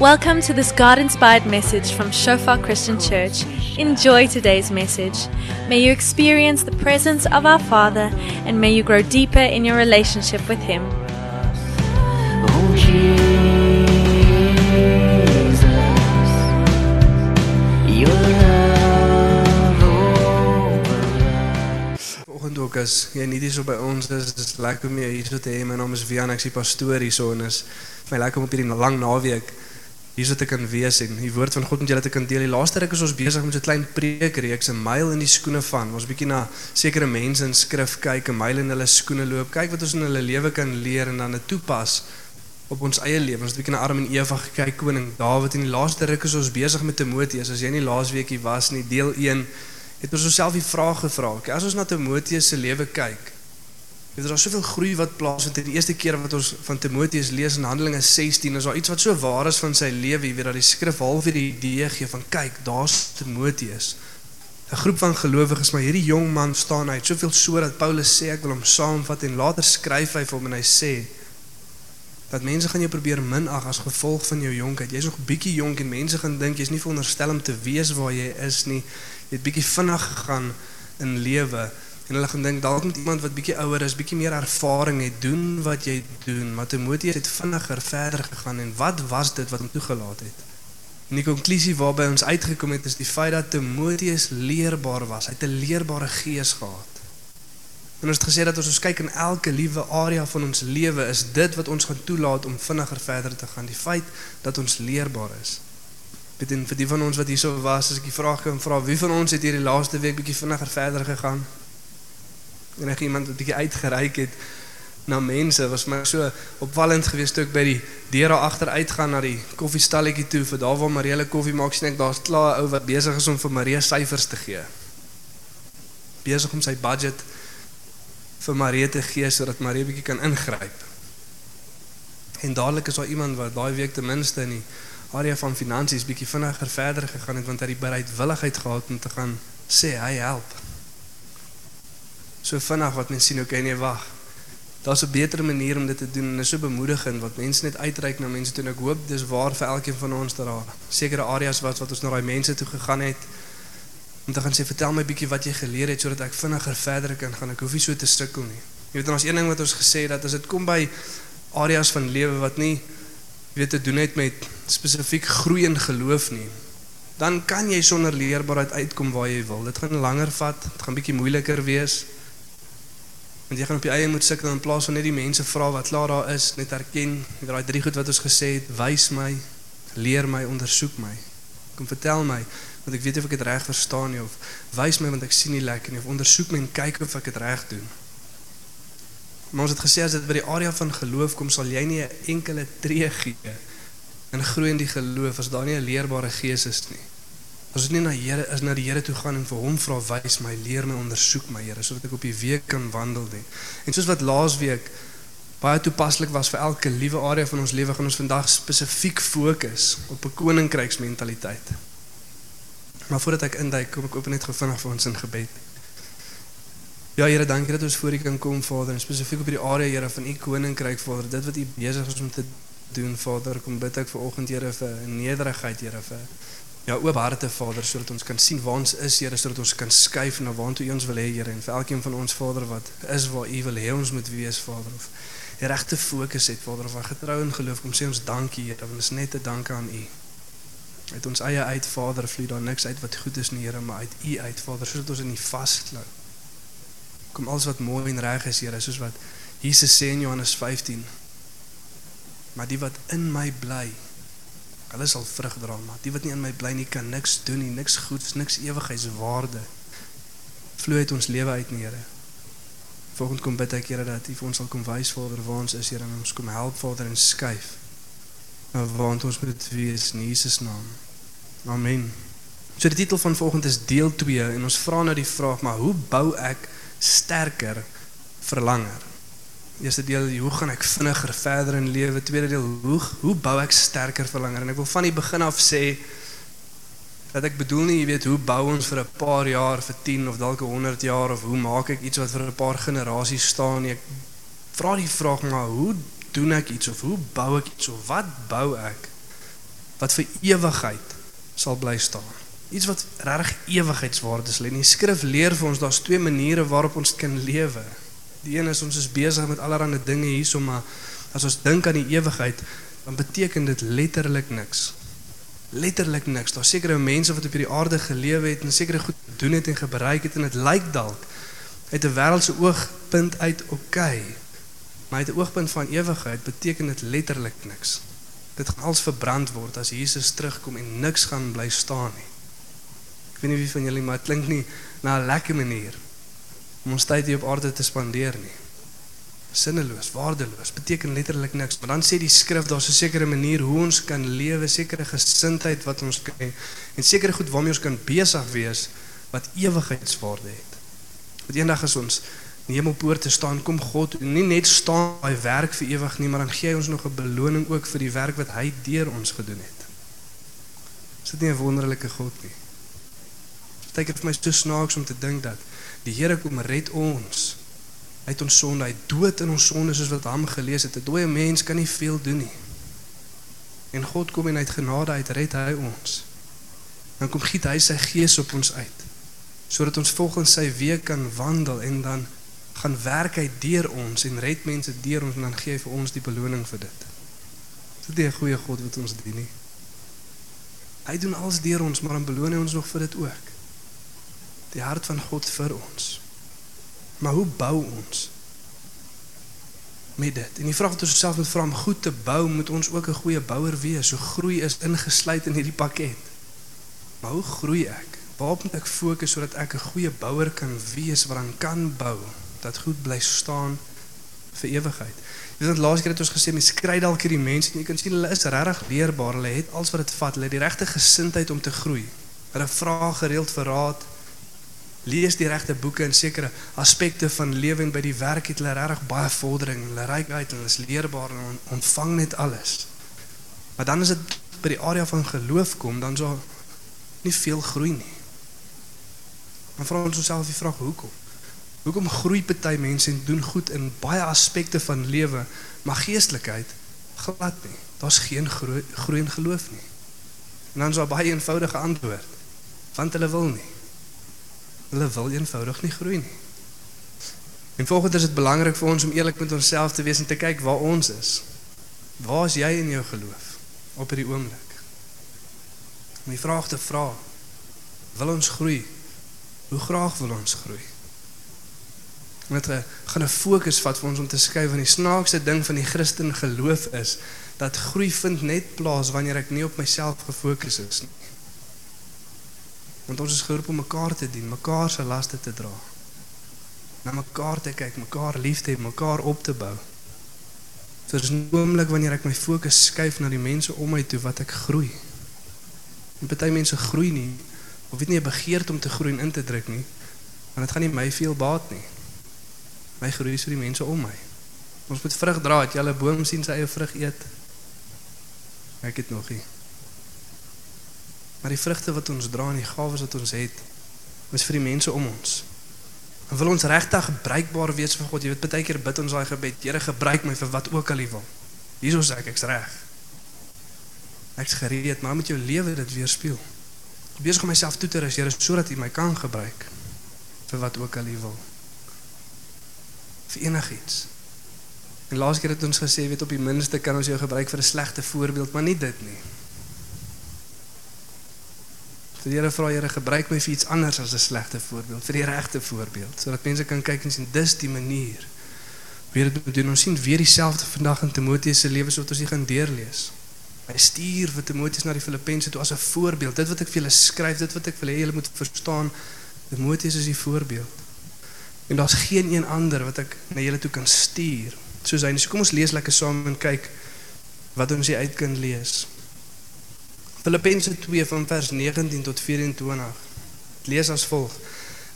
Welcome to this God inspired message from Shofar Christian Church. Enjoy today's message. May you experience the presence of our Father and may you grow deeper in your relationship with Him. Ook as jy nie hier so by ons is, dis lekker om jou hier so te hê. My naam is Wian, ek's die pastoor hierso en is my lekker om op hierdie lang naweek hier so te kan wees en die woord van God met julle te kan deel. Die laaste ruk is ons besig met so 'n klein preekreeks, 'n myl in die skoene van. Ons bietjie na sekere mense in skrif kyk, 'n myl in hulle skoene loop, kyk wat ons in hulle lewe kan leer en dan dit toepas op ons eie lewe. Ons het bietjie na Adam en Eva gekyk, koning Dawid en die laaste ruk is ons besig met Timoteus. As jy nie laasweek hier was nie, deel 1 het ons osself die vraag gevra. Okay, as ons na Timoteus se lewe kyk, het daar soveel groei wat plaasvind. Die eerste keer wat ons van Timoteus lees in Handelinge 16, is daar iets wat so waar is van sy lewe, jy weet dat die skrif half hierdie idee gee van kyk, daar's Timoteus. 'n Groep van gelowiges, maar hierdie jong man staan het soveel so dat Paulus sê ek wil hom saamvat en later skryf hy vir hom en hy sê dat mense gaan jou probeer minag as gevolg van jou jonkheid. Jy's nog bietjie jonk en mense gaan dink jy's nie veronderstel om te wees waar jy is nie. Jy het bietjie vinnig gegaan in lewe en hulle gaan dink dalk moet iemand wat bietjie ouer is, bietjie meer ervaring het, doen wat jy doen. Maar Timoteus het vinniger verder gegaan en wat was dit wat hom toegelaat het? En die konklusie waarby ons uitgekom het is die feit dat Timoteus leerbaar was. Hy het 'n leerbare gees gehad. En ons het gesê dat as ons kyk in elke liewe area van ons lewe is dit wat ons gaan toelaat om vinniger verder te gaan. Die feit dat ons leerbaar is. Dit en vir die van ons wat hierso was, as ek die vraag kan vra, wie van ons het hierdie laaste week bietjie vinniger verder gegaan? Ek iemand wat bietjie uitgereik het na mense was my so opvallend geweest toe ek by die deur daar agter uitgaan na die koffiestalletjie toe vir daar waar Marie koffie maak sien ek daar's klaar 'n ou wat besig is om vir Marie syfers te gee. Besig om sy budget vir Marie te gee sodat Marie bietjie kan ingryp. En dadelik is daar iemand wat daai week ten minste in die area van finansies bietjie vinniger verder gegaan het want hy het die bereidwilligheid gehad om te gaan sê hy help. So vinnig wat mense sien, okay nee, wag. Daar's 'n beter manier om dit te doen en dit is so bemoedigend wat mense net uitreik na mense toe en ek hoop dis waar vir elkeen van ons dat daar sekere areas was wat ons na daai mense toe gegaan het om te gaan sê vertel my bietjie wat jy geleer het sodat ek vinniger verder kan gaan. Ek hoef nie so te sukkel nie. Jy weet ons een ding wat ons gesê het dat as dit kom by areas van lewe wat nie weet te doen het met spesifiek groei in geloof nie, dan kan jy sonder leerbaarheid uitkom waar jy wil. Dit gaan langer vat, dit gaan bietjie moeiliker wees. Want jy gaan op jou eie moet sukkel in plaas van net die mense vra wat klaar daar is, net erken, daai drie goed wat ons gesê het, wys my, leer my, ondersoek my. Kom vertel my want ek weet of ek dit reg verstaan nie of wys my want ek sien nie lekker nie of ondersoek my en kyk of ek dit reg doen. Maar ons het gesê as dit by die area van geloof kom, sal jy nie 'n enkele tree gee in groei in die geloof as daar nie 'n leerbare gees is nie. As ons nie na Here is na die Here toe gaan en vir hom vra wys my, leer my, ondersoek my Here sodat ek op die week kan wandel nie. En soos wat laasweek baie toepaslik was vir elke liewe area van ons lewe, gaan ons vandag spesifiek fokus op 'n koninkryksmentaliteit. Maar voordat ek induik, kom ek open net gou vinnig vir ons in gebed. Ja Here, dankie dat ons voor U kan kom Vader, en spesifiek op hierdie area Here van U koninkryk Vader, dit wat U besig is om te doen Vader, kom bid ek vir oggend Here vir nederigheid Here vir ja oop harte Vader sodat ons kan sien waar ons is Here sodat ons kan skuif na waartoe U ons wil hê Here. En vir elkeen van ons Vader wat is waar U wil hê ons moet wees Vader of die regte fokus het Vader of waar getrou en geloof kom sê ons dankie Here want ons net te danke aan U. Uit ons eie uit Vader vloei daar niks uit wat goed is nie Here maar uit U uit Vader sodat ons in U vasklou. Kom alles wat mooi en reg is Here soos wat Jesus sê in Johannes 15 maar die wat in my bly hulle sal vrug dra maar die wat nie in my bly nie kan niks doen nie. Niks goeds niks ewigheidswaarde vloei uit ons lewe uit nie Here. Volgens kom bid ek Here dat U vir ons sal kom wys Vader waar ons is Here en ons kom help Vader en skuif na waar ons moet wees in Jesus naam. Amen. So die titel van volgende is deel 2 en ons vra nou die vraag maar hoe bou ek sterker verlanger Eerste deel, hoe gaan ek vinniger verder in lewe? Tweede deel, hoe hoe bou ek sterker verlanger? En ek wil van die begin af sê dat ek bedoel nie, jy weet, hoe bou ons vir 'n paar jaar, vir 10 of dalk 100 jaar of hoe maak ek iets wat vir 'n paar generasies staan nie. Ek vra die vraag maar hoe doen ek iets of hoe bou ek iets of wat bou ek? wat vir ewigheid sal bly staan. Iets wat regtig ewigheidswaarde is. In die skrif leer vir ons daar's twee maniere waarop ons kan lewe. Die een is ons is besig met allerlei dinge hierso maar as ons dink aan die ewigheid, dan beteken dit letterlik niks. Letterlik niks. Daar's sekere mense wat op hierdie aarde gelewe het en sekere goed gedoen het en gebruik het en dit lyk dalk uit 'n wêreldse oogpunt uit oké. Okay, maar uit 'n oogpunt van ewigheid beteken dit letterlik niks. Dit gaan als verbrand word as Jesus terugkom en niks gaan bly staan nie. Ek weet nie wie van julle maar dit klink nie na 'n lekker manier om ons tyd hier op aarde te spandeer nie. Sinneloos, waardeloos, beteken letterlik niks. Maar dan sê die skrif daar's 'n sekere manier hoe ons kan lewe, sekere gesindheid wat ons kan en sekere goed waarmee ons kan besig wees wat ewigheidswaarde het. Want eendag as ons in die hemelpoort te staan, kom God nie net staan by werk vir ewig nie, maar dan gee hy ons nog 'n beloning ook vir die werk wat hy deur ons gedoen het. Is dit nie 'n wonderlike God nie? Dit is vir my so snaaks om te dink dat die Here kom red ons uit ons sonde, hy dood in ons sonde soos wat hom gelees het. 'n Dooie mens kan nie veel doen nie. En God kom en uit genade uit red hy ons. Dan kom giet hy sy gees op ons uit sodat ons volgens sy weë kan wandel en dan gaan werk hy deur ons en red mense deur ons en dan gee hy vir ons die beloning vir dit. Dit is 'n goeie God wat ons dien nie. Hy doen alles deur ons, maar dan beloon hy ons nog vir dit ook die hart van God vir ons. Maar hoe bou ons? Met dit. En die vraag wat ons self moet vra om goed te bou, moet ons ook 'n goeie bouer wees. So groei is ingesluit in hierdie pakket. Maar hoe groei ek? Waarop moet ek fokus sodat ek 'n goeie bouer kan wees wat dan kan bou dat goed bly staan vir ewigheid? Jy weet laas keer het ons gesê mense kry dalk hierdie mense en jy kan sien hulle is regtig leerbaar. Hulle het alles wat dit vat. Hulle het die regte gesindheid om te groei. Hulle vra gereeld vir raad lees die regte boeke en sekere aspekte van lewe en by die werk het hulle regtig baie vordering. Hulle reik uit en hulle is leerbaar en ontvang net alles. Maar dan is dit by die area van geloof kom, dan sou nie veel groei nie. Dan vra ons onsself die vraag hoekom? Hoekom groei party mense en doen goed in baie aspekte van lewe, maar geestelikheid glad nie. Daar's geen groei, groei in geloof nie. En dan is daar baie eenvoudige antwoord. Want hulle wil nie. Hulle wil eenvoudig nie groei nie. En volgens is dit belangrik vir ons om eerlik met onsself te wees en te kyk waar ons is. Waar is jy in jou geloof op hierdie oomblik? Om die vraag te vra: Wil ons groei? Hoe graag wil ons groei? Met 'n gaan 'n fokus vat vir ons om te skei van die snaakste ding van die Christen geloof is dat groei vind net plaas wanneer ek nie op myself gefokus is nie. Want ons is geroep om mekaar te dien, mekaar se laste te dra. Na mekaar te kyk, mekaar lief te hê, mekaar op te bou. So dis 'n oomblik wanneer ek my fokus skuif na die mense om my toe wat ek groei. En baie mense groei nie of weet nie 'n begeerte om te groei en in te druk nie. Want dit gaan nie my veel baat nie. My groei is vir die mense om my. Ons moet vrug dra, het jy 'n boom sien sy eie vrug eet? Ek het nog nie. Maar die vrugte wat ons dra en die gawes wat ons het, is vir die mense om ons. En wil ons regtig gebruikbaar wees vir God. Jy weet baie keer bid ons daai gebed, Here gebruik my vir wat ook al U wil. Hierso sê ek ek's reg. Ek's gereed, maar met jou lewe dit weerspieël. Ek besig om myself toe te rus, Here, sodat U my kan gebruik vir wat ook al U wil. Vir enigiets. En laas keer het ons gesê, weet op die minste kan ons jou gebruik vir 'n slegte voorbeeld, maar nie dit nie. Vir die Here vra Here gebruik my vir iets anders as 'n slegte voorbeeld, vir die regte voorbeeld, sodat mense kan kyk en sien dis die manier. Weer dit doen ons sien weer dieselfde vandag in Timoteus se lewe soos wat ons hier gaan deurlees. Hy stuur vir Timoteus na die Filippense toe as 'n voorbeeld. Dit wat ek vir julle skryf, dit wat ek wil hê julle moet verstaan, Timoteus is die voorbeeld. En daar's geen een ander wat ek na julle toe kan stuur soos hy. So kom ons lees lekker saam en kyk wat ons hier uit kan lees. Filippense 2 van vers 19 tot 24. Dit lees as volg: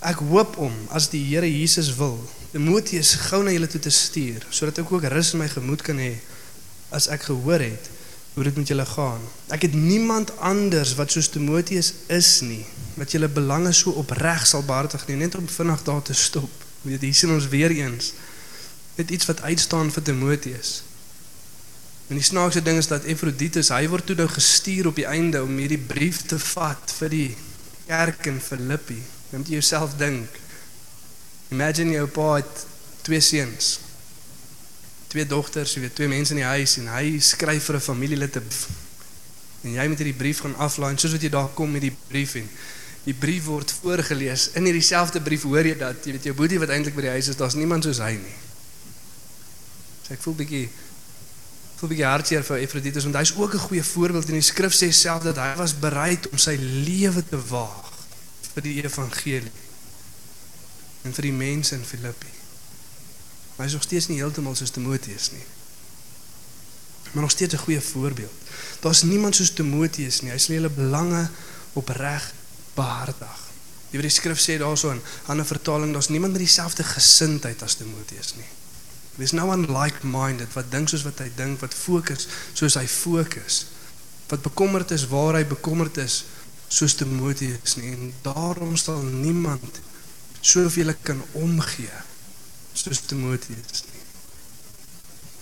Ek hoop om as die Here Jesus wil, Timoteus gou na julle toe te stuur, sodat ek ook rus in my gemoed kan hê as ek gehoor het hoe dit met julle gaan. Ek het niemand anders wat soos Timoteus is nie, wat julle belange so opreg sal behartig nie, net om vinnig daar te stop. Weet jy, sien ons weer eens net iets wat uitstaan vir Timoteus. En die snaakse ding is dat Efroditus, hy word toe nou gestuur op die einde om hierdie brief te vat vir die kerk in Filippi. Jy moet jouself dink. Imagine jou pa het twee seuns. Twee dogters, jy weet, twee mense in die huis en hy skryf vir 'n familielid 'n en jy moet hierdie brief gaan aflaai soos wat jy daar kom met die brief en die brief word voorgeles. In hierdie selfde brief hoor jy dat jy weet jou boetie wat eintlik by die huis is, daar's niemand soos hy nie. So ek voel bietjie voel bietjie hartseer vir Efroditus want hy's ook 'n goeie voorbeeld en die skrif sê self dat hy was bereid om sy lewe te waag vir die evangelie en vir die mense in Filippi. Maar hy is nog steeds nie heeltemal soos Timoteus nie. Maar nog steeds 'n goeie voorbeeld. Daar's niemand soos Timoteus nie. Hy sê hulle belange opreg behartig. Die wat die skrif sê daarso in ander vertaling, daar's niemand met dieselfde gesindheid as Timoteus nie. There's no one like-minded wat dink soos wat hy dink, wat fokus soos hy fokus. Wat bekommerd is waar hy bekommerd is soos Timoteus nie. En daarom sal niemand soveel kan omgee soos Timoteus nie.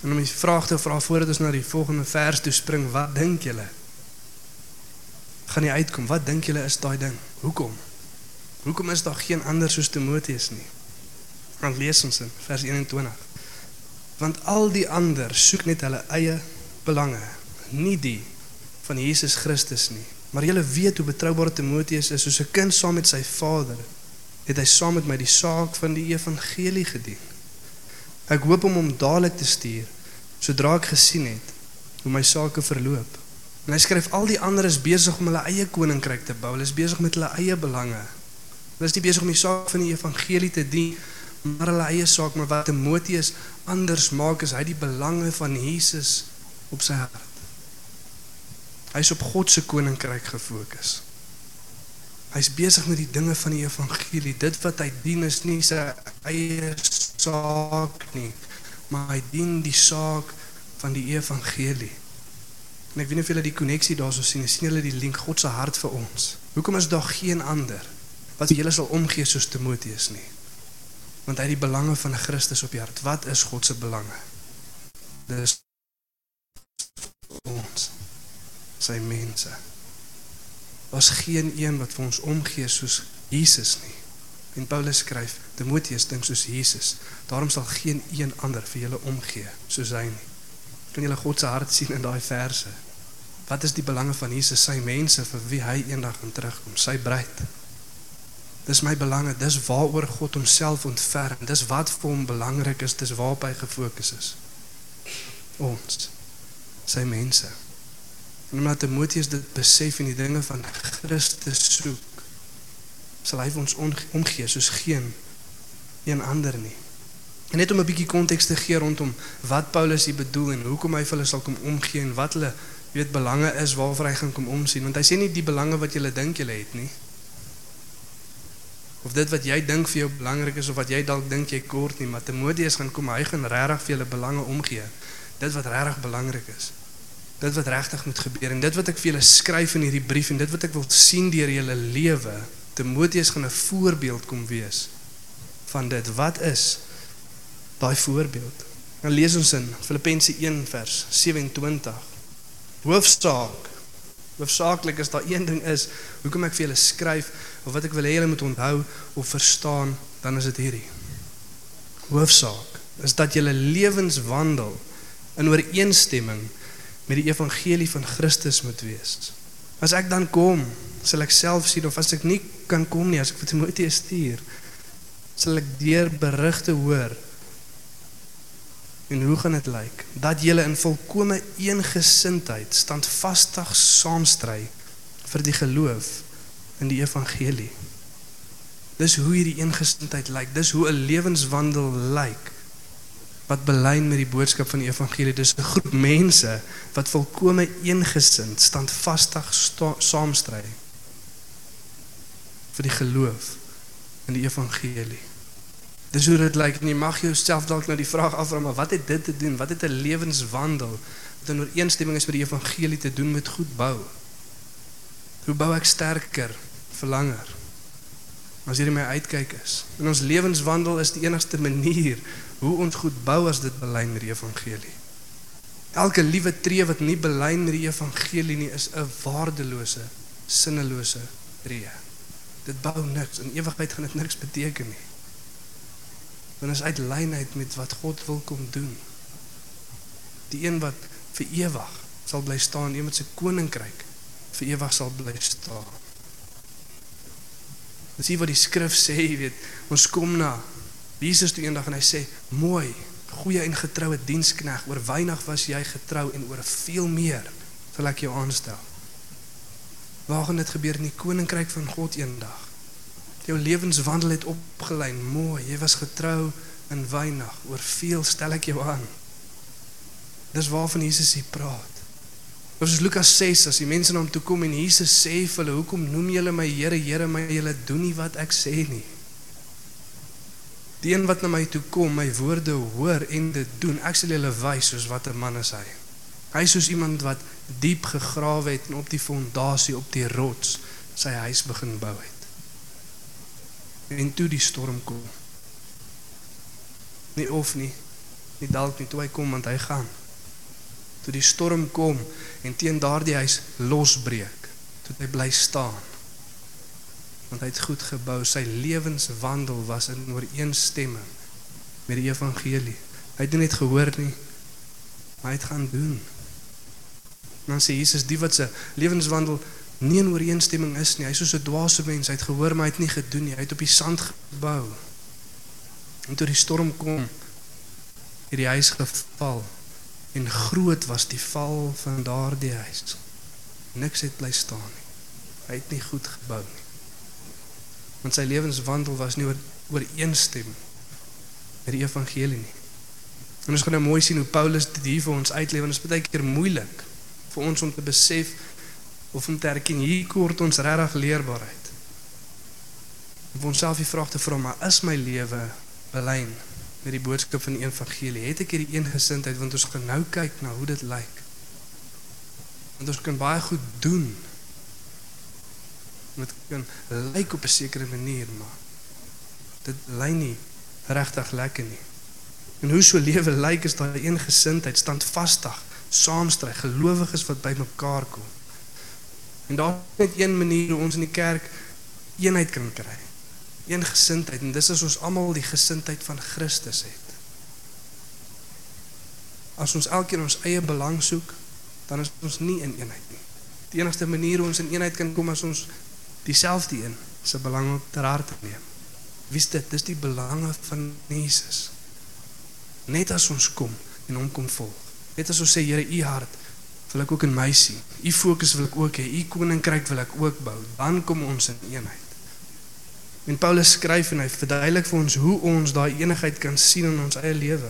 En om die vraag te vra voordat ons na die volgende vers toe spring, wat dink julle? Gaan nie uitkom. Wat dink julle is daai ding? Hoekom? Hoekom is daar geen ander soos Timoteus nie? Want lees ons in vers 21 want al die ander soek net hulle eie belange, nie die van Jesus Christus nie. Maar julle weet hoe betroubaar Timoteus is, soos 'n kind saam met sy vader, het hy saam met my die saak van die evangelie gedien. Ek hoop om hom dadelik te stuur sodra ek gesien het hoe my sake verloop. En hy skryf al die ander is besig om hulle eie koninkryk te bou. Hulle is besig met hulle eie belange. Hulle is nie besig om die saak van die evangelie te dien maar hulle eie saak, maar wat Timoteus anders maak is hy die belange van Jesus op sy hart. Hy's op God se koninkryk gefokus. Hy's besig met die dinge van die evangelie. Dit wat hy dien is nie sy eie saak nie, maar hy dien die saak van die evangelie. En ek weet nie of julle die koneksie daarso sien, sien julle die link God se hart vir ons. Hoekom is daar geen ander wat julle sal omgee soos Timoteus nie? Want hy het die belange van Christus op die hart. Wat is God se belange? Dis ons sy mense. Ons geen een wat vir ons omgee soos Jesus nie. En Paulus skryf, Timoteus dink soos Jesus. Daarom sal geen een ander vir julle omgee soos hy nie. Kan julle God se hart sien in daai verse? Wat is die belange van Jesus sy mense vir wie hy eendag gaan terugkom, sy bruid? Dis my belange, dis waaroor God homself ontferm. Dis wat vir hom belangrik is, dis waarop hy gefokus is. Ons sy mense. En omdat Timoteus dit besef en die dinge van Christus soek, sal hy ons omgee soos geen een ander nie. En net om 'n bietjie konteks te gee rondom wat Paulus hier bedoel en hoekom hy vir hulle sal kom omgee en wat hulle weet belange is waarvoor hy gaan kom omsien, want hy sê nie die belange wat jy dink jy het nie of dit wat jy dink vir jou belangrik is of wat jy dalk dink jy kort nie, maar Timoteus gaan kom, hy gaan regtig vir julle belange omgee. Dit wat regtig belangrik is. Dit wat regtig moet gebeur en dit wat ek vir julle skryf in hierdie brief en dit wat ek wil sien deur julle lewe, Timoteus gaan 'n voorbeeld kom wees van dit. Wat is daai voorbeeld? Nou lees ons in Filippense 1 vers 27. Hoofsaak Hoofsaaklik is daar een ding is, hoekom ek vir julle skryf of wat ek wil hê julle moet onthou of verstaan, dan is dit hierdie. Hoofsaak is dat julle lewenswandel in ooreenstemming met die evangelie van Christus moet wees. As ek dan kom, sal ek self sien of as ek nie kan kom nie, as ek vir Timoteus stuur, sal ek deur berigte hoor En hoe gaan dit lyk? Dat julle in volkomme eengesindheid standvastig saamstry vir die geloof in die evangelie. Dis hoe hierdie eengesindheid lyk. Dis hoe 'n lewenswandel lyk wat belyn met die boodskap van die evangelie. Dis 'n groep mense wat volkomme eengesind standvastig saamstry vir die geloof in die evangelie. Dis hoe dit lyk. Jy mag jouself dalk nou die vraag afvra, maar wat het dit te doen? Wat het 'n lewenswandel wat in ooreenstemming is met die evangelie te doen met goed bou? Hoe bou ek sterker, verlanger? As hierdie my uitkyk is. In ons lewenswandel is die enigste manier hoe ons goed bou as dit belyn met die evangelie. Elke liewe tree wat nie belyn met die evangelie nie is 'n waardelose, sinnelose tree. Dit bou niks. In ewigheid gaan dit niks beteken nie. Want is uit lynheid met wat God wil kom doen. Die een wat vir ewig sal bly staan, een wat sy koninkryk vir ewig sal bly staan. Dis hier wat die skrif sê, jy weet, ons kom na Jesus toe eendag en hy sê, "Mooi, goeie en getroue dienskneg, oor weinig was jy getrou en oor veel meer sal ek jou aanstel." Waar gaan dit gebeur in die koninkryk van God eendag? Jou lewenswandel het opgelyn, mooi, jy was getrou in weinig, oor veel stel ek jou aan. Dis waarvan Jesus hier praat. Ons is Lukas 6 as die mense na hom toe kom en Jesus sê vir hulle, "Hoekom noem julle my Here, Here, maar julle doen nie wat ek sê nie?" Die een wat na my toe kom, my woorde hoor en dit doen, ek sal julle wys soos wat 'n man is hy. Hy is soos iemand wat diep gegrawe het en op die fondasie op die rots sy huis begin bou het. En toe die storm kom. Nie of nie, nie dalk nie toe hy kom want hy gaan. Toe die storm kom en teen daardie huis losbreek, toe hy bly staan. Want hy het goed gebou, sy lewenswandel was in ooreenstemming met die evangelie. Hy het nie net gehoor nie, maar hy het gaan doen. Dan sê Jesus die wat se lewenswandel nie in ooreenstemming is nie. Hy's soos 'n dwaase mens. Hy het gehoor maar hy het nie gedoen nie. Hy het op die sand gebou. En toe die storm kom, het die huis geval en groot was die val van daardie huis. Niks het bly staan nie. Hy het nie goed gebou nie. Want sy lewenswandel was nie oor ooreenstem met die evangelie nie. En ons gaan nou mooi sien hoe Paulus dit hier vir ons uitlei want dit is baie keer moeilik vir ons om te besef of om te erken hier kort ons regtig leerbaarheid. Om onsself die vraag te vra, maar is my lewe belyn met die boodskap van die evangelie? Het ek hierdie eengesindheid want ons gaan nou kyk na hoe dit lyk. Want ons kan baie goed doen. Dit kan lyk op 'n sekere manier, maar dit lyn nie regtig lekker nie. En hoe so lewe lyk is daai eengesindheid standvastig saamstry, gelowiges wat bymekaar kom. En daar is net een manier hoe ons in die kerk eenheid kan kry. Een gesindheid en dis as ons almal die gesindheid van Christus het. As ons elkeen ons eie belang soek, dan is ons nie in eenheid nie. Die enigste manier hoe ons in eenheid kan kom is ons dieselfde een se belang op ter harte neem. Wie's dit? Dis die belange van Jesus. Net as ons kom en hom kom volg. Net as ons sê Here, u hart wil ek ook in my sien. U fokus wil ek ook hê. U koninkryk wil ek ook bou. Dan kom ons in eenheid. En Paulus skryf en hy verduidelik vir ons hoe ons daai eenigheid kan sien in ons eie lewe.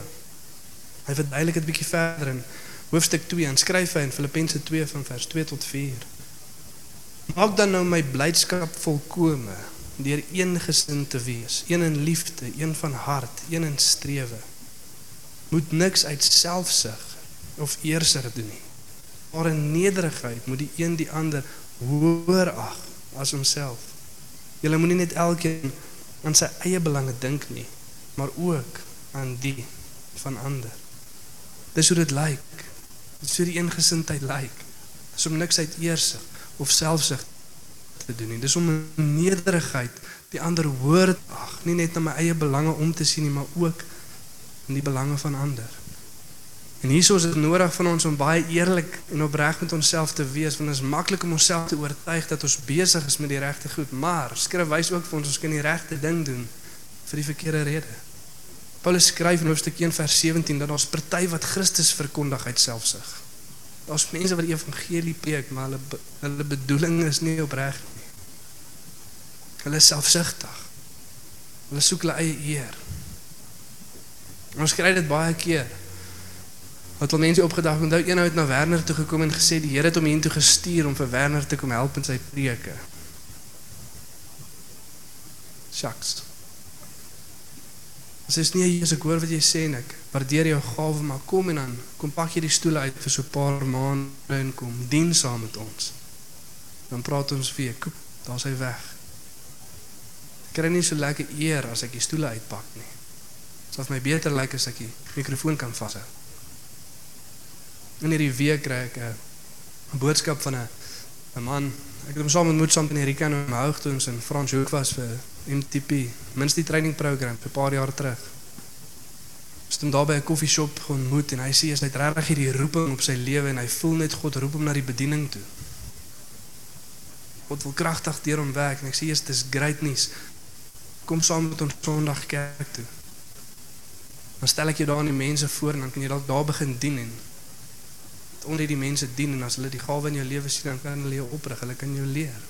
Hy verduidelik dit bietjie verder in hoofstuk 2 en skryf hy in Filippense 2 van vers 2 tot 4. Maak dan nou my blydskap volkome deur een gesind te wees, een in liefde, een van hart, een in strewe. Moet niks uit selfsug of eerser doen nie. Maar in nederigheid moet die een die ander hoër ag as homself. Jy moenie net elkeen aan sy eie belange dink nie, maar ook aan die van ander. Dis hoe dit lyk. Dis hoe die eengesindheid lyk. Dis om niks uit eersig of selfsug te doen nie. Dis om nederigheid die ander hoër ag, nie net na my eie belange om te sien nie, maar ook in die belange van ander. En hierso is dit nodig van ons om baie eerlik en opreg met onsself te wees want dit is maklik om onsself te oortuig dat ons besig is met die regte goed, maar skrif wys ook vir ons ons kan die regte ding doen vir die verkeerde rede. Paulus skryf in hoofstuk 1 vers 17 dat ons party wat Christus verkondig uit selfsug. Daar's mense wat die evangelie preek, maar hulle hulle bedoeling is nie opreg nie. Hulle is selfsugtig. Hulle soek hulle eie eer. Ons kry dit baie keer wat al mense opgedag onthou een ou het na Werner toe gekom en gesê die Here het hom hiertoe gestuur om vir Werner te kom help in sy preke. Shucks. As is nie eers ek hoor wat jy sê en ek waardeer jou gawe maar kom en dan kom pak jy die stoele uit vir so 'n paar maande en kom dien saam met ons. Dan praat ons weer, koop, daar's hy weg. Ek kry nie so lekker eer as ek die stoele uitpak nie. Dit sal my beter lyk as ek die mikrofoon kan vashou. In hierdie week kry ek 'n boodskap van 'n 'n man. Ek het hom saam ontmoet saam in Amerika in my hoogtoons in Frans Hoek was vir MTP, die training program 'n paar jaar terug. Ons het hom daar by 'n koffieshop ontmoet en hy sê hy het regtig hierdie roeping op sy lewe en hy voel net God roep hom na die bediening toe. God wil kragtig deur hom werk en ek sê dit is great news. Kom saam met ons Sondag kerk toe. Dan stel ek jou daar aan die mense voor en dan kan jy dalk daar begin dien en onder die mense dien en as hulle die gawe in jou lewe sien dan kan hulle jou oprig, hulle kan jou leer.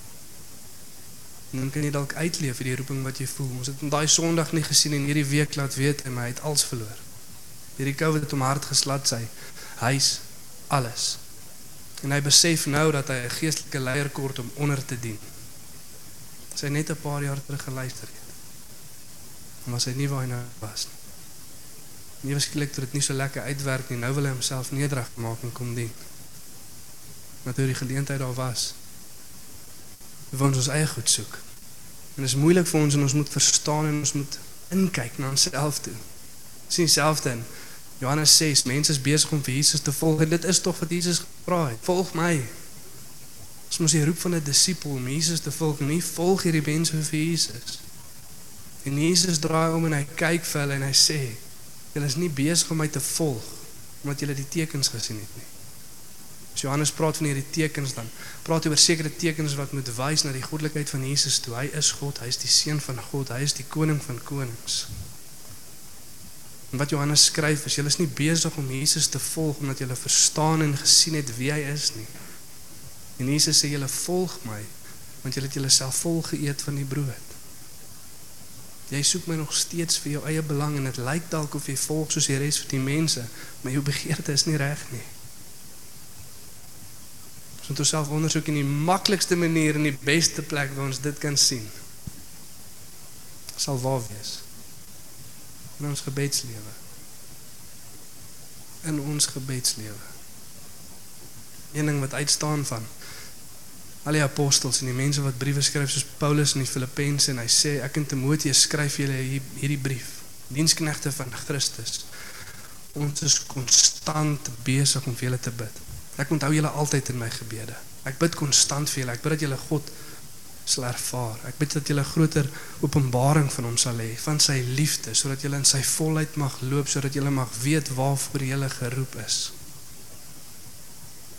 En dan kan jy dalk uitleef vir die roeping wat jy voel. Ons het hom daai Sondag nie gesien en hierdie week laat weet en my het als verloor. Hierdie COVID het hom hard geslat sy huis alles. En hy besef nou dat hy 'n geestelike leier kort om onder te dien. Sy net 'n paar jaar terug geluister het. Was hy nie waar hy nou was nie. Nie waarskynlik het dit nie so lekker uitwerk nie. Nou wil hy homself nederig maak en kom dien. Maar toe die geleentheid daar was, wil ons ons eie goed soek. En dit is moeilik vir ons en ons moet verstaan en ons moet inkyk na onsself toe. Sien self dan Johannes 6, mense is besig om vir Jesus te volg en dit is tog wat Jesus gevra het. Volg my. Ons moet die roep van 'n disipel om Jesus te volg, nie volg hierdie mense vir Jesus. En Jesus draai om en hy kyk vir hulle en hy sê: "Julle is nie besig om my te volg omdat julle die tekens gesien het nie." As Johannes praat van hierdie tekens dan, praat hy oor sekere tekens wat moet wys na die goddelikheid van Jesus toe. Hy is God, hy is die seun van God, hy is die koning van konings. En wat Johannes skryf is, julle is nie besig om Jesus te volg omdat julle verstaan en gesien het wie hy is nie. En Jesus sê julle volg my want julle het julleself vol geëet van die brood. Jy soek my nog steeds vir jou eie belang en dit lyk dalk of jy volg soos die res van die mense, maar jou begeerte is nie reg nie. Ons moet onsself ondersoek in die maklikste manier en die beste plek waar ons dit kan sien. Sal waar wees. In ons gebedslewe. In ons gebedslewe. Een ding wat uitstaan van al die apostels en die mense wat briewe skryf soos Paulus in die Filippense en hy sê ek en Timoteus skryf julle hierdie brief. Diensknegte van Christus. Ons is konstant besig om vir julle te bid. Ek onthou julle altyd in my gebede. Ek bid konstant vir julle. Ek bid dat julle God sal ervaar. Ek bid dat julle groter openbaring van hom sal hê van sy liefde sodat julle in sy volheid mag loop sodat julle mag weet waarvoor julle geroep is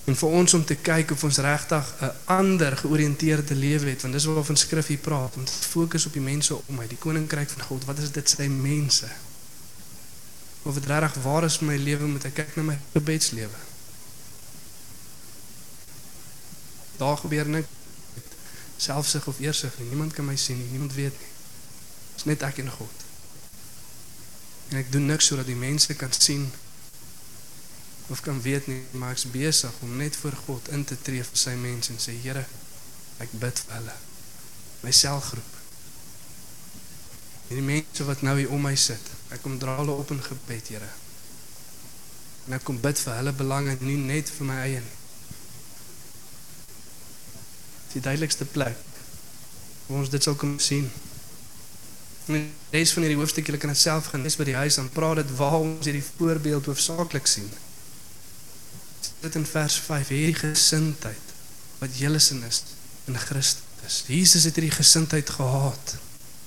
en vir ons om te kyk of ons regtig 'n ander georiënteerde lewe het want dis waarvan skrif hier praat om te fokus op die mense om my die koninkryk van God. Wat is dit sy mense? Of dit regtig waar is my lewe moet ek kyk na my gebedslewe? Daar gebeur nik selfsug of eersug nie. Niemand kan my sien nie. Niemand weet nie. Dis net ek en God. En ek doen niks sodat die mense kan sien of kan weet nie, maar ek's besig om net voor God in te tree vir sy mense en sê Here, ek bid vir hulle. My selgroep. Hierdie mense wat nou hier om my sit, ek kom dra hulle op in gebed, Here. En ek kom bid vir hulle belange, nie net vir my eie nie. Die duidelikste plek waar ons dit sal kom sien. En lees van hierdie hoofstuk, julle kan dit self gaan lees by die huis, dan praat dit waar ons hierdie voorbeeld hoofsaaklik sien dit in vers 5 hierdie gesindheid wat julle in is in Christus. Jesus het hierdie gesindheid gehad.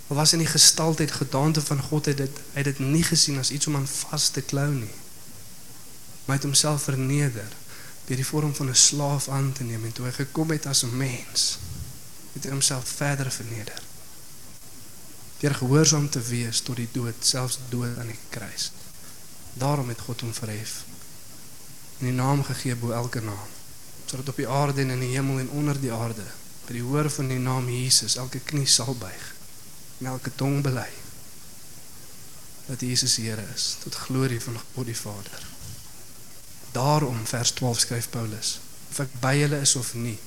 Al was in die gestaltheid gedaante van God het dit hy het dit nie gesien as iets om aan vas te klou nie. Maar hy het homself verneder deur die vorm van 'n slaaf aan te neem en toe hy gekom het as 'n mens het hy homself verder verneder. Deur gehoorsaam te wees tot die dood, selfs dood aan die kruis. Daarom het God hom verhef en die naam gegee bo elke naam sodat op die aarde en in die hemel en onder die aarde by die hoor van die naam Jesus elke knie sal buig en elke tong bely dat Jesus Here is tot glorie van God die Vader. Daarom vers 12 skryf Paulus: Of ek by julle is of nie,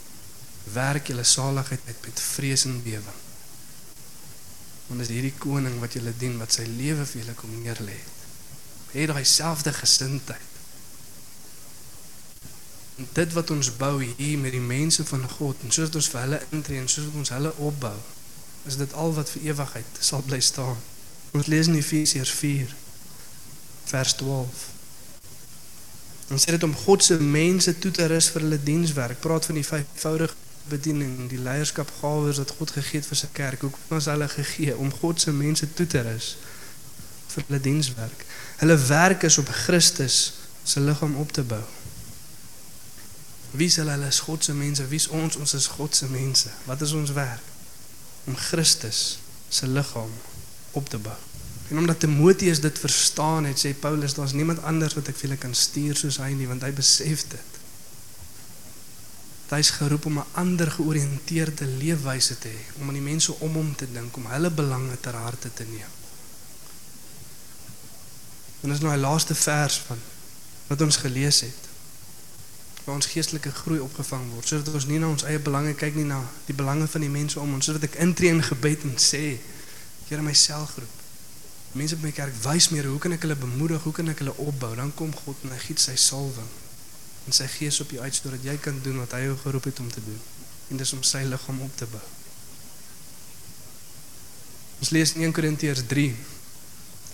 werk julle saligheid uit met vrees en bewering. Want is hierdie koning wat julle dien wat sy lewe vir julle kom neerlê. Het daai selfde gesindheid dit wat ons bou hier met die mense van God en soos ons vir hulle intree en soos ons hulle opbou, is dit al wat vir ewigheid sal bly staan. Ons lees in Efesiërs 4 vers 12. Ons sê dit om God se mense toe te rus vir hulle dienswerk. Praat van die vyfvoudige bediening, die leierskapgawes wat God gegee het vir sy kerk. Hoekom was hulle gegee om God se mense toe te rus vir hulle dienswerk? Hulle werk is op Christus se liggaam op te bou. Wie is hulle? Is God se mense. Wie is ons? Ons is God se mense. Wat is ons werk? Om Christus se liggaam op te bou. En omdat Timoteus dit verstaan het, sê Paulus, daar's niemand anders wat ek vir julle kan stuur soos hy nie, want hy besef dit. Hy is geroep om 'n ander georiënteerde leefwyse te hê, om aan die mense om hom te dink, om hulle belange ter harte te neem. En dis nou die laaste vers van wat ons gelees het. Waar ons geestelike groei opgevang word, sodat ons nie na ons eie belange kyk nie, na die belange van die mense om ons, sodat ek intree in gebed en sê, Here my selfgroep Mense by my kerk wys meer hoe kan ek hulle bemoedig, hoe kan ek hulle opbou? Dan kom God en hy giet sy salwing en sy gees op jou uit sodat jy kan doen wat hy jou geroep het om te doen. En dis om sy liggaam op te bou. Ons lees in 1 Korintiërs 3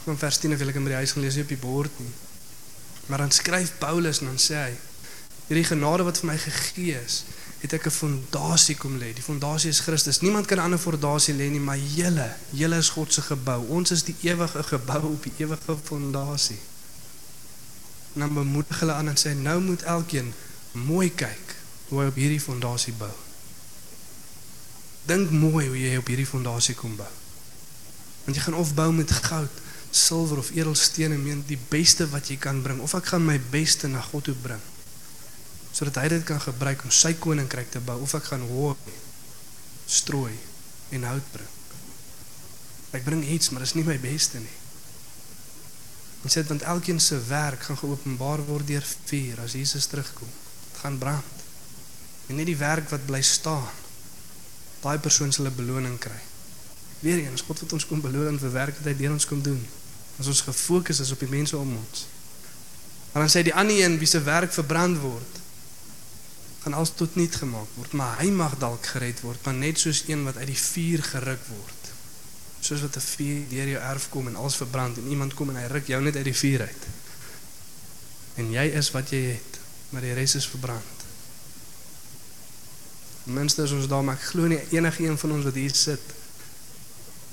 van vers 10 of jy kan by die huis gaan lees op die bord nie. Maar dan skryf Paulus en dan sê hy hierdie genade wat vir my gegee is, het ek 'n fondasie kom lê. Die fondasie is Christus. Niemand kan 'n ander fondasie lê nie, maar julle, julle is God se gebou. Ons is die ewige gebou op die ewige fondasie. En dan bemoedig hulle aan en sê nou moet elkeen mooi kyk hoe hy op hierdie fondasie bou. Dink mooi hoe jy op hierdie fondasie kom bou. Want jy gaan of bou met goud, silwer of edelstene, meen die beste wat jy kan bring of ek gaan my beste na God toe bring sodat hy dit kan gebruik om sy koninkryk te bou of ek gaan hooi strooi en hout bring. Ek bring iets, maar dit is nie my beste nie. Ons sê want elkeen se werk gaan geopenbaar word deur vuur as Jesus terugkom. Dit gaan brand. En nie die werk wat bly staan. Daai persoon sal 'n beloning kry. Weereens God wat ons kom beloon vir werk wat hy deur ons kom doen. As ons gefokus is op die mense om ons. Maar dan sê die ander een wie se werk verbrand word, gaan alles tot niet gemaak word, maar hy mag dalk gered word, maar net soos een wat uit die vuur geruk word. Soos wat 'n vuur deur jou erf kom en alles verbrand en iemand kom en hy ruk jou net uit die vuur uit. En jy is wat jy het, maar die res is verbrand. Minste is ons daar, maar ek glo nie enige een van ons wat hier sit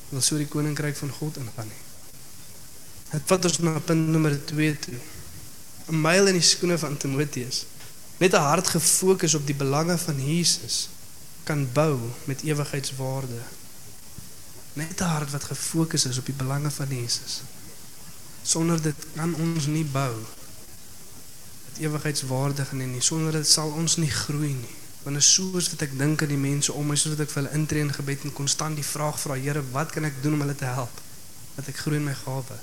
wil so die koninkryk van God ingaan. Het vat ons na punt nommer 2 toe. 'n Myl in die skoene van Timoteus. Net 'n hart gefokus op die belange van Jesus kan bou met ewigheidswaarde. Net 'n hart wat gefokus is op die belange van Jesus. Sonder dit kan ons nie bou met ewigheidswaardig en nie. Sonder dit sal ons nie groei nie. Want is soos wat ek dink aan die mense om my soos wat ek vir hulle intree in gebed en konstant die vraag vra, Here, wat kan ek doen om hulle te help? Dat ek groei in my gawe.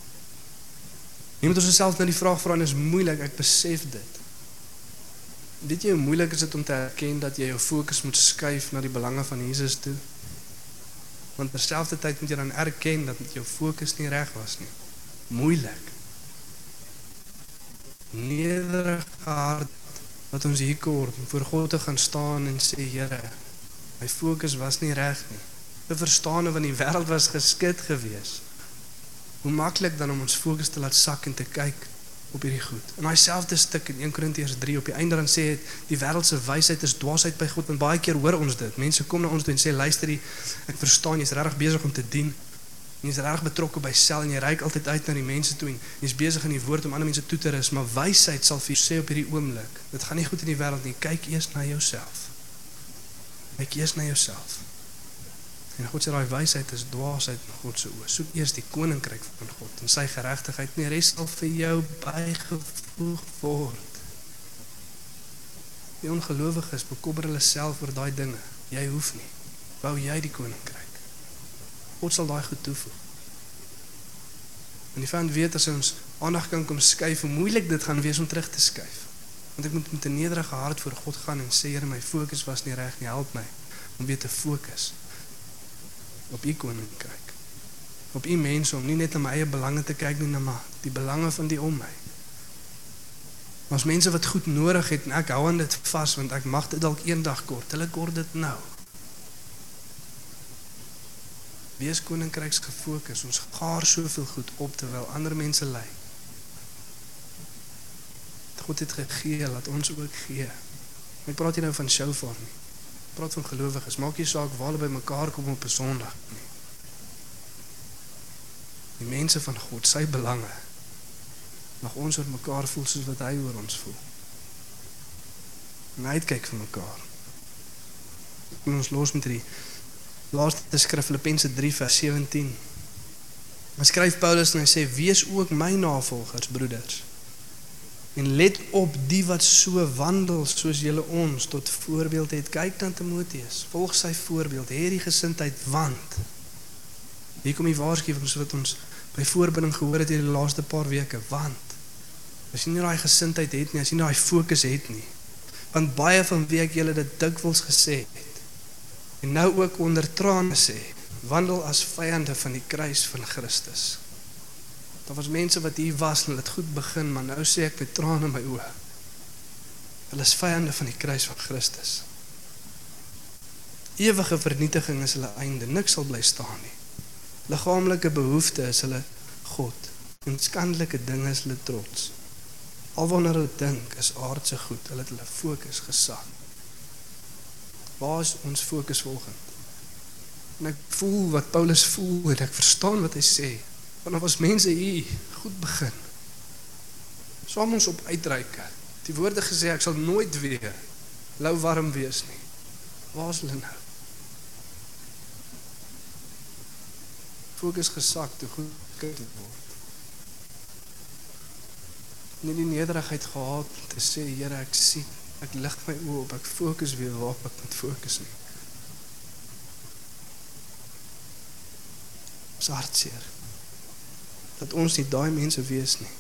Nie moet ons osself nou die vraag vra en is moeilik, ek besef dit. Weet jy hoe moeilik is dit om te erken dat jy jou fokus moet skuif na die belange van Jesus toe? Want terselfdertyd moet jy dan erken dat jou fokus nie reg was nie. Moeilik. Nederige hart wat ons hier kort voor God te gaan staan en sê Here, my fokus was nie reg nie. Te verstaan hoe van die wêreld was geskit gewees. Hoe maklik dan om ons fokus te laat sak en te kyk op hierdie goed. In daai selfde stuk in 1 Korintiërs 3 op die einde dan sê dit die wêreld se wysheid is dwaasheid by God en baie keer hoor ons dit. Mense kom na ons toe en sê luister jy, ek verstaan jy's regtig besig om te dien. Jy's regtig betrokke by sel en jy reik altyd uit na die mense toe en jy's besig in die woord om ander mense toe te rus, maar wysheid sal vir jou sê op hierdie oomblik, dit gaan nie goed in die wêreld nie. Kyk eers na jouself. Kyk eers na jouself. En God sê daai wysheid is dwaasheid in God se oë. Soek eers die koninkryk van God en sy geregtigheid, nie res sal vir jou bygevoeg word. Die ongelowiges bekommer hulle self oor daai dinge. Jy hoef nie. Bou jy die koninkryk. God sal daai goed toevoeg. En die van weet as ons aandag kan kom skuif, hoe moeilik dit gaan wees om terug te skuif. Want ek moet met 'n nederige hart voor God gaan en sê Here, my fokus was nie reg nie. Help my om weer te fokus op u koninkryk. Op u mense om nie net na my eie belange te kyk nie, maar die belange van die om my. Ons mense wat goed nodig het en ek hou aan dit vas want ek mag dit dalk eendag kort. Hulle kort dit nou. Wees koninkryks gefokus. Ons gaar soveel goed op terwyl ander mense ly. God het gegee, laat ons ook gee. Ek praat nie nou van shofar nie. Praat van gelowiges. Maak nie saak waar hulle by mekaar kom op 'n Sondag nie. Die mense van God, sy belange. Mag ons oor mekaar voel soos wat hy oor ons voel. En uitkyk vir mekaar. En ons los met die laaste skrif Filippense 3 vers 17. Dan skryf Paulus en hy sê: "Wees ook my navolgers, broeders." En let op die wat so wandel soos julle ons tot voorbeeld het. Kyk dan Timoteus, volg sy voorbeeld, hê die gesindheid want hier kom die waarskuwing so wat ons by voorbinding gehoor het hierdie laaste paar weke, want as jy nie daai gesindheid het nie, as jy nie daai fokus het nie, want baie van wie ek julle dit dikwels gesê het en nou ook onder trane sê, wandel as vyande van die kruis van Christus. Daar was mense wat hier was en dit goed begin, maar nou sê ek met trane in my oë. Hulle is vyande van die kruis van Christus. Ewige vernietiging is hulle einde. Niks sal bly staan nie. Liggaamlike behoeftes is hulle God. En skandelike dinge is hulle trots. Alwaar hulle dink is aardse goed, hulle het hulle fokus gesak. Waar is ons fokus volgens? En ek voel wat Paulus voel en ek verstaan wat hy sê. Want was mense hier goed begin. Saam ons op uitreike. Die woorde gesê ek sal nooit weer lou warm wees nie. Waar is hulle nou? Fokus gesak toe goed kind word. Nie die nederigheid gehad te sê Here ek sien, ek lig my oë op, ek fokus weer waarop ek moet fokus nie. Ons hartseer dat ons nie daai mense wees nie.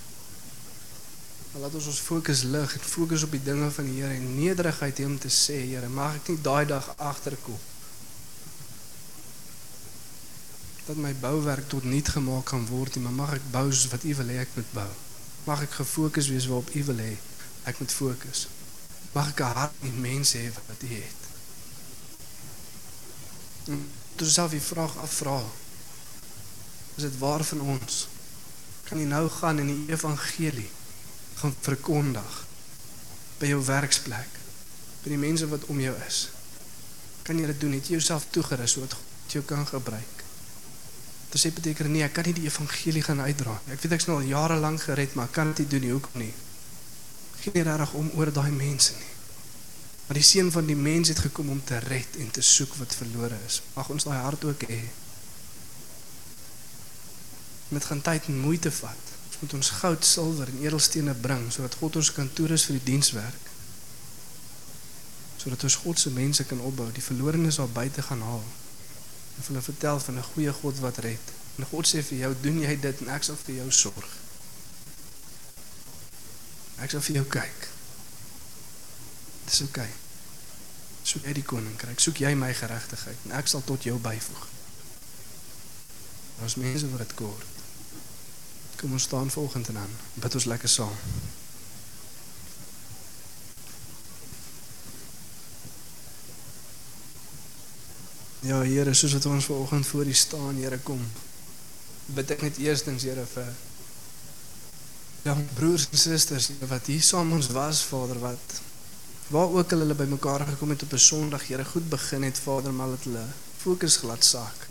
Maar laat ons ons fokus lig en fokus op die dinge van die Here en nederigheid hê om te sê, Here, mag ek nie daai dag agterkom. Dat my bouwerk tot niet gemaak kan word nie, maar mag ek bou soos wat U wil hê ek moet bou. Mag ek gefokus wees waarop U wil hê ek moet fokus. Mag ek 'n hart in mense hê wat U het. Dis self die vraag afvra. Is dit waar van ons? Kan jy nou gaan in die evangelie gaan verkondig by jou werksplek by die mense wat om jou is. Kan jy dit doen? Het jy jouself toegerus sodat God jou kan gebruik? Dit sê beteken nee ek kan nie die evangelie gaan uitdra ek weet ek's nou al jare lank gered maar ek kan dit nie doen nie. Hoekom nie? Geen reg om oor daai mense nie. Maar die seun van die mens het gekom om te red en te soek wat verlore is. Mag ons daai hart ook hê met gaan tyd en moeite vat. Ons moet ons goud, silwer en edelstene bring sodat God ons kan toerus vir die dienswerk. Sodat ons God se mense kan opbou, die verlorenes daar buite gaan haal. En hulle vertel van 'n goeie God wat red. En God sê vir jou, doen jy dit en ek sal vir jou sorg. Ek sal vir jou kyk. Dis oukei. Okay. Soek jy die koninkryk, soek jy my geregtigheid en ek sal tot jou byvoeg. Ons mense word dit kort. Kom ons staan volgend en aan. Bid ons lekker saam. Ja, Here, soos wat ons vanoggend voor U staan, Here, kom. Bid ek net eerstens, Here, vir ja, broers en susters wat hier saam ons was, Vader, wat waar ook al hulle bymekaar gekom het op 'n Sondag, Here, goed begin het, Vader, maar dat hulle fokus glad saak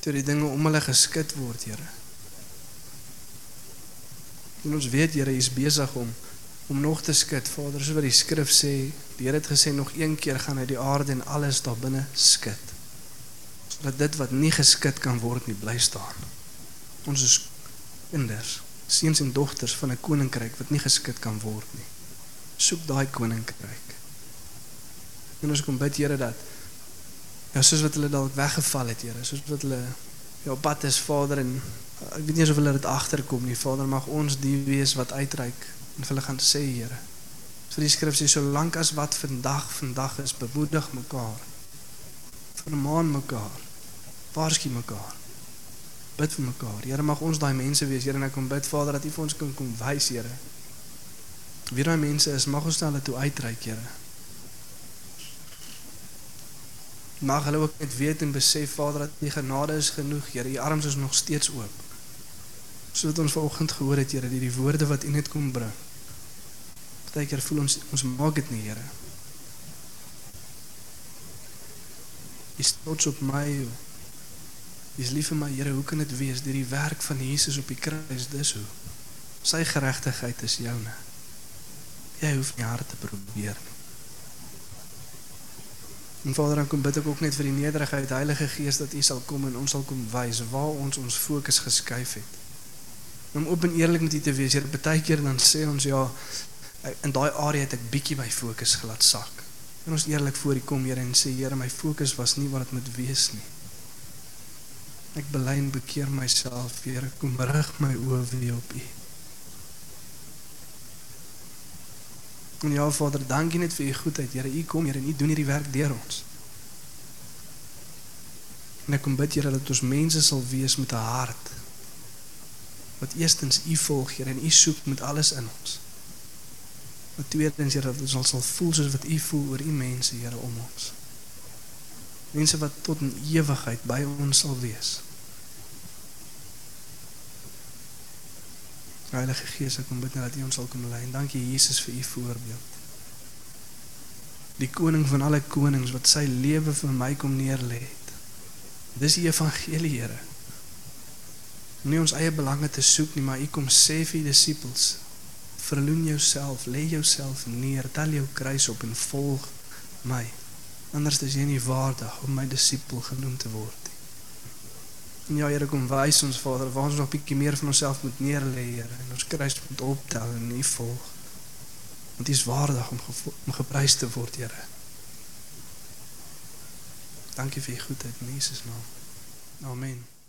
toe die dinge om hulle geskit word, Here. En ons weet Here, U is besig om om nog te skit, Vader, soos wat die skrif sê, die Here het gesê nog een keer gaan hy die aarde en alles daar binne skit. Sodat dit wat nie geskit kan word nie bly staan. Ons is kinders, seuns en dogters van 'n koninkryk wat nie geskit kan word nie. Soek daai koninkryk. En ons kom bid Here dat Ja, soos wat hulle dalk weggeval het, Here, soos wat hulle ja, op pad is, Vader en uh, ek weet nie of hulle dit agterkom nie, Vader, mag ons die wees wat uitreik en vir hulle gaan sê, Here. Vir die skrif sê solank as wat vandag vandag is, bemoedig mekaar. Vermaan mekaar. Waarsku mekaar. Bid vir mekaar. Here, mag ons daai mense wees, Here, en ek kom bid, Vader, dat U vir ons kan kom wys, Here. Wie daai mense is, mag ons hulle toe uitreik, Here. Mag hulle ook net weet en besef Vader dat U genade is genoeg, Here. U arms is nog steeds oop. Soos wat ons vanoggend gehoor het, Here, die, die woorde wat U net kom bring. Partykeer voel ons ons maak dit nie, Here. U is trots op my. U is lief vir my, Here. Hoe kan dit wees deur die werk van Jesus op die kruis? Dis hoe. Sy geregtigheid is joune. Jy hoef nie hard te probeer nie. En Vader, dan kom bid ek ook net vir die nederigheid, Heilige Gees dat U sal kom en ons sal kom wys waar ons ons fokus geskuif het. Om oop en eerlik met U te wees, Here, baie keer dan sê ons ja, in daai area het ek bietjie my fokus glad sak. En ons eerlik voor U kom, Here, en sê Here, my fokus was nie wat dit moet wees nie. Ek bely en bekeer myself, Here, kom rig my oë weer op U. En ja Vader, dankie net vir u goedheid. Here, u kom hier en u doen hierdie werk deur ons. En ek kom bid Here dat ons mense sal wees met 'n hart wat eerstens u volg, Here, en u soek met alles in ons. Maar tweedens Here dat ons sal voel soos wat u voel oor u mense, Here, om ons. Mense wat tot in ewigheid by ons sal wees. Heilige Gees, ek kom bid dat U ons sal kom lei. En dankie Jesus vir U voorbeeld. Die koning van alle konings wat sy lewe vir my kom neerlê het. Dis die evangelie, Here. Nie ons eie belange te soek nie, maar U kom sê vir die disippels: "Verloon jouself, lê jouself neer, tel jou kruis op en volg my. Anders is jy nie waardig om my disipel genoem te word." En ja, Here, kom wys ons Vader, waar ons nog 'n bietjie meer van onsself moet neerlê, Here, en ons kruis moet optel en U volg. Want U is waardig om, om geprys te word, Here. Dankie vir U goedheid in Jesus naam. Amen.